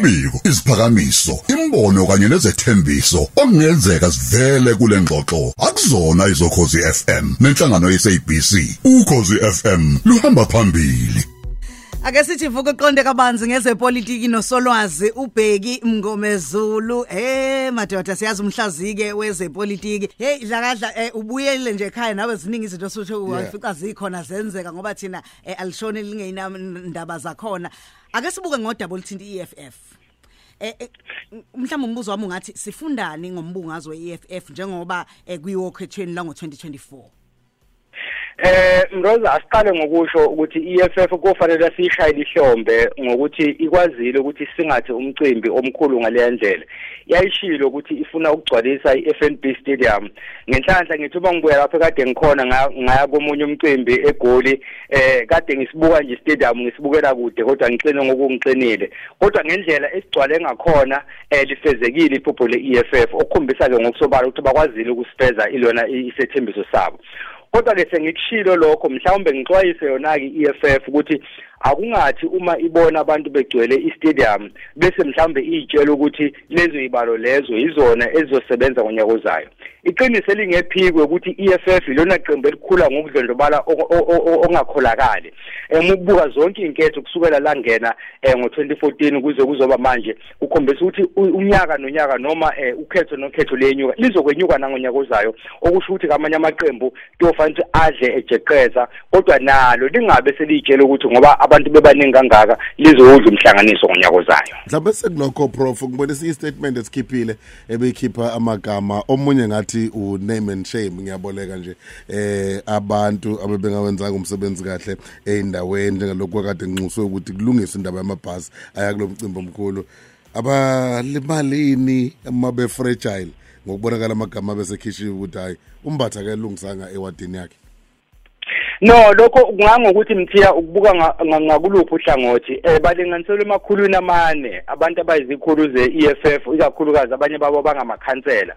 umbiko isiphakamiso imbono kanye nezethembiso okungenzeka sivele kule ngxoxo. Akuzona izokhozi FM nenhlangano yeSABC ukhozi FM luhamba phambili. Ake sithi vuka uqonde kabanzi ngezepolitiki nosolwazi ubheki Mngomezulu. Eh madoda siyazi umhlazike wezepolitiki. Hey dlakadla eh, ubuyele nje ekhaya nawe ziningi izinto sothi wafica zikhona zenzeka ngoba thina eh, alishone lingeyindaba zakhona. Ake sibuke ngodaba oluthinta iEFF eh mhlawumbe umbuzo wami ungathi sifundani ngombungazo weEFF njengoba kuyiwokhethweni la ngo2024 Eh Mroza asiqale ngokusho ukuthi iEFF kufanele siyishayile ihlombe ngokuthi ikwazile ukuthi singathe umcimbi omkhulu ngale ndlela. Yayishilo ukuthi ifuna ukugcwalisa iFNB Stadium. Ngenhlanhla ngithi uma ngibuya lapha kade ngikhona ngaya komunye umcimbi eGoli eh kade ngisibuka nje stadium ngisibukela kude kodwa ngixine ngokungiqinile. Kodwa ngendlela esigcwale ngakhona eh lifezekile iphupho leEFF okukhombisa ke ngokusobala ukuthi bakwazile ukusifeza ilona isethembiso sabo. Kodwa ke sengikushilo lokho mhlawumbe ngixwayise yona ke iEFF ukuthi akungathi uma ibona abantu begcwele istadium bese mhlambe iyitshela ukuthi lezo ibalo lezo izona ezizosebenza ngonyaka ozayo. Iqiniso elingephikwe ukuthi iEFF ilona qembu elikhula ngokudlondlobala ongakholakali emubuka zonke inketho kusukela la ngena ngo2014 kuze kuzoba manje ukhombisa ukuthi unyaka nonyaka noma ukhetho nokhetho lenyuka lizokwenyuka nangonyaka ozayo. Okusho ukuthi kamanye amaqembu kuyofanele ukuthi adle ejeqeza kodwa nalo lingabe selitshela ukuthi ngoba abantu bebaningi kangaka lizowudla umhlanganiso ngonyaka ozayo. Mhlawumbe sekulokho prof ngibone siyi statement esikhiphile ebeyikhipha amagama omunye ngathi u name and shame ngiyaboleka nje eh abantu abebengawenzanga umsebenzi kahle eindaweni njengalokho kade nginxuswe ukuthi kulungiswe indaba yamabhasi aya kulomcimbi omkhulu. Abalimalini mabe fragile ngokubonakala amagama bese khishiwe ukuthi hayi umbatha ke lungisanga ewadini yakhe. No lokho kungangokuthi mthiya ukubuka ngakuluphi uhlangothi. Eh balinganiselwe emakhulwini amane abantu abayizikhulu ze-EFF ikakhulukazi abanye babo bangamakhansela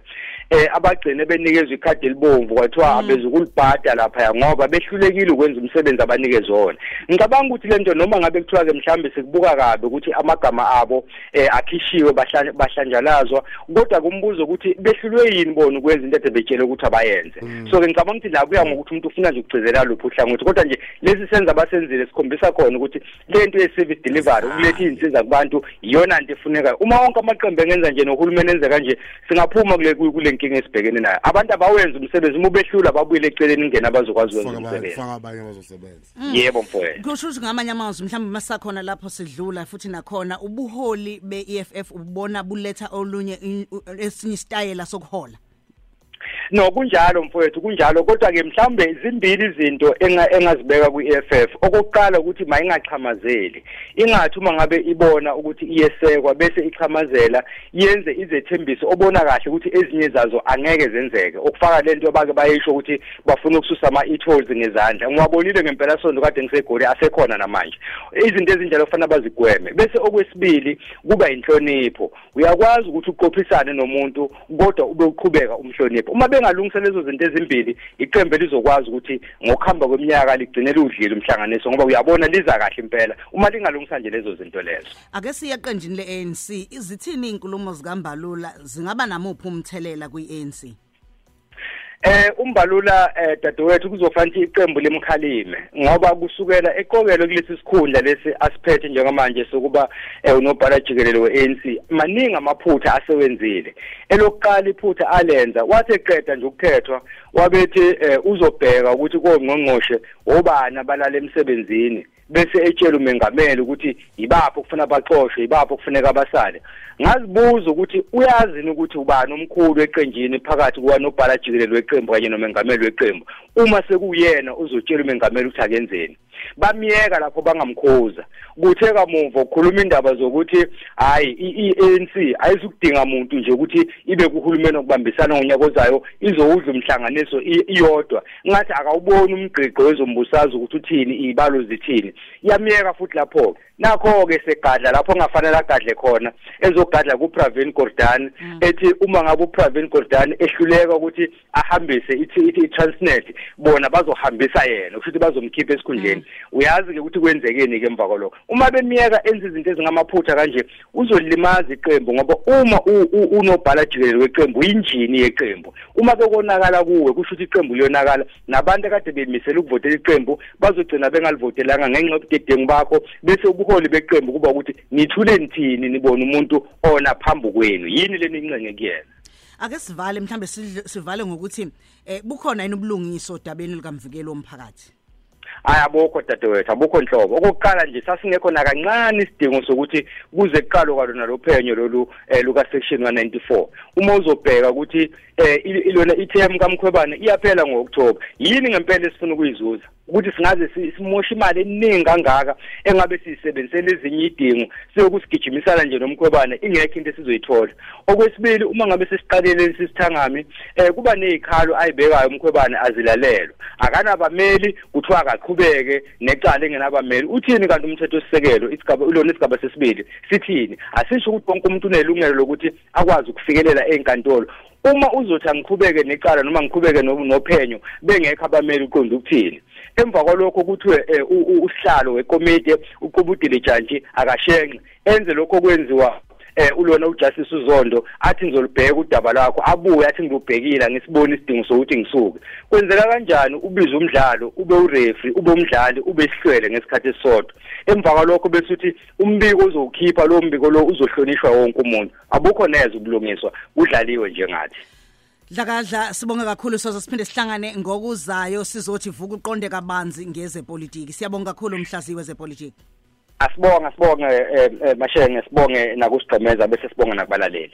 eh abagcine benikezwe ikhadi elibomvu kwathiwa abezukulibhada lapha ngoba behlulekile ukwenza umsebenzi abanikezwe wona. Ngicabanga ukuthi lento noma ngabe kuthiwa ke mhlambe sikubuka kabe ukuthi amagama abo eh akhishiwe bahlanjalazwa kodwa kumbuzo ukuthi behlulwe yini bona ukwenza into ebetshele ukuthi abayenze. So ke ngicabanga ukuthi la kuya ngokuthi umuntu ufuna nje ukugcizelela luphi uhlangothi kodwa nje lesi senza abasenzile sikhombisa khona ukuthi lento ye-service delivery ukuletha iy'nsiza kubantu iyona nto efunekayo. Uma wonke amaqembu engenza nje nohulumeni enze kanje singaphuma kule kule nkinga esibhekene nayo. Abantu abawenza umsebenzi uma behlula babuyele eceleni ingene abazokwazi ukwenza umsebenzi. faka abanye abazosebenza. Yebo mfowethu. Kusho ukuthi ngamanye amazwi mhlawumbe masakhona lapho sidlula futhi nakhona ubuholi be-EFF ubona buletha olunye esinye isitayela sokuhola. No kunjalo mfowethu kunjalo. Kodwa ke mhlambe zimbili izinto engazibeka kwi-EFF okokuqala ukuthi mayingachamazeli ingathi uma ngabe ibona ukuthi iyesekwa bese ichamazela yenze izethembiso obona kahle ukuthi ezinye zazo angeke zenzeke. Okufaka lento bake bayisho ukuthi bafuna ukususa ama-e-tolls ngezandla. Ngiwabonile ngempela sonto kade ngisegoli asekhona namanje. Izinto ezinjalo kufanele bazigweme. Bese okwesibili kuba inhlonipho. Uyakwazi ukuthi uqophisane nomuntu kodwa ube uqhubeka umhlonipho. Uma bengalungisa lezo zinto ezimbili iqembu lizokwazi ukuthi ngokuhamba kweminyaka ligcine liwudlile umhlanganiso ngoba uyabona liza kahle impela. Uma lingalungisa nje lezo zinto lezo. Ake siye eqenjini le-ANC izithini iy'nkulumo zikambalula? Zingaba namuphi umthelela kwi-ANC Eh umbalula eh dadewethu kuzofanele iqembu lemkhalime ngoba kusukela eqokelo kulesi sikhundla lesi asiphethe njengamanje sokuba unobhala jikelele weANC maningi amaphutha asewenzile. Elokuqala iphutha alenza wathi eqeda nje ukukhethwa wabethi uzobheka ukuthi kongqongqoshe obani abalala emsebenzini. Bese etshela umengameli ukuthi yibaphi okufuna baxoshwe yibaphi okufuneka abasale ngazibuza ukuthi uyazini ukuthi ubani omkhulu eqenjini phakathi kukanobhala jikelele weqembu kanye nomengameli weqembu? Uma sekuyena uzotshela umengameli ukuthi akenzeni. Bamiyeka lapho bangamkhoza. Kuthe kamuva ukukhuluma indaba zokuthi hayi i-ANC ayizukudinga umuntu nje ukuthi ibe kuhulumeni okubambisana ngonyaka ozayo izowudla umhlanganiso iyodwa. Ngathi akawuboni umgqiqo wezombusazwe ukuthi uthini ibalo zithini. Yamiyeka futhi lapho nakho ke segadla lapho ongafanele agadle khona ezogadla kuPravin Gordhan ethi uma ngabe uPravin Gordhan ehluleka ukuthi ahambise ithi ithi Transnet bona bazohambisa yena kusho ukuthi bazomkhipha esikhundleni. Uyazi ke ukuthi kwenzekeni ke emva kwalokho. Uma bemiyeka enza izinto ezingamaphutha kanje uzolimaza iqembu ngoba uma unobhala jikelele weqembu uyinjini yeqembu. Uma bekonakala kuwe kusho ukuthi iqembu liyonakala nabantu kade bemisela ukuvotela iqembu bazogcina bengalivotelanga ngenxa yobudedengu bakho bese ubuholi beqembu kuba ukuthi nithule nithini nibona umuntu ona phambi kwenu. Yini leni incenge kuyena? Ake sivale mhlambe sivale ngokuthi eh bukhona yini ubulungiso dabeni likamvikelo womphakathi? Ayabokho dadewethu abukho nhlobo. Okokuqala nje sasingekho nakancane isidingo sokuthi kuze kuqalo kwalona lo phenyo lolu eh, luka section 194 uma uzobheka ukuthi eh ilona iTM kaMkhwebane iyaphela ngoOctober yini ngempela esifuna ukuyizuza? Ukuthi singaze simosha imali eningi kangaka engabe sisebenzisela ezinye idingo siyokusigijimisana nje nomkhwebane ingekho into esizoyithola. Okwesibili uma ngabe sesiqalele sisithangami eh kuba nezikhalo ayibekayo umkhwebane azilalelwa akanabameli kuthiwa akaqhubeke necala engenabameli. Uthini kanti umthetho sisekelo isigaba ulona isigaba sesibili? Sithini? Asisho ukuthi wonke umuntu unelungelo lokuthi akwazi ukufikelela ezinkantolo uma uzothi angiqhubeke necala noma ngiqhubeke nophenyo bengekho abameli uqonda ukuthini? Emva kwalokho kuthiwe eh, usihlalo wekomiti uqubudile jantshi akashenxe enze lokho kwenziwa eh ulona ujustice uzondo athi ngizolibheka udaba lwakho abuye athi ngilubhekile ngisibona isidingo sokuthi ngisuke. Kwenzeka kanjani? Ubiza umdlalo ube ureferee ube umdlali ube sihlwele ngesikhathi esisodwa. Emva kwalokho bese uthi umbiko ozowukhipha lo mbiko lo uzohlonishwa wonke umuntu. Abukho neze ubulungiswa kudlaliwe njengathi. Dlakadla sibonga kakhulu soze siphinde sihlangane ngokuzayo sizothi vuka uqonde kabanzi ngezepolitiki. Siyabonga kakhulu umhlaziwe zepolitiki. Asibonga sibonge eh, eh, mashenge sibonge nakusigcemeza bese sibonga nakubalaleli.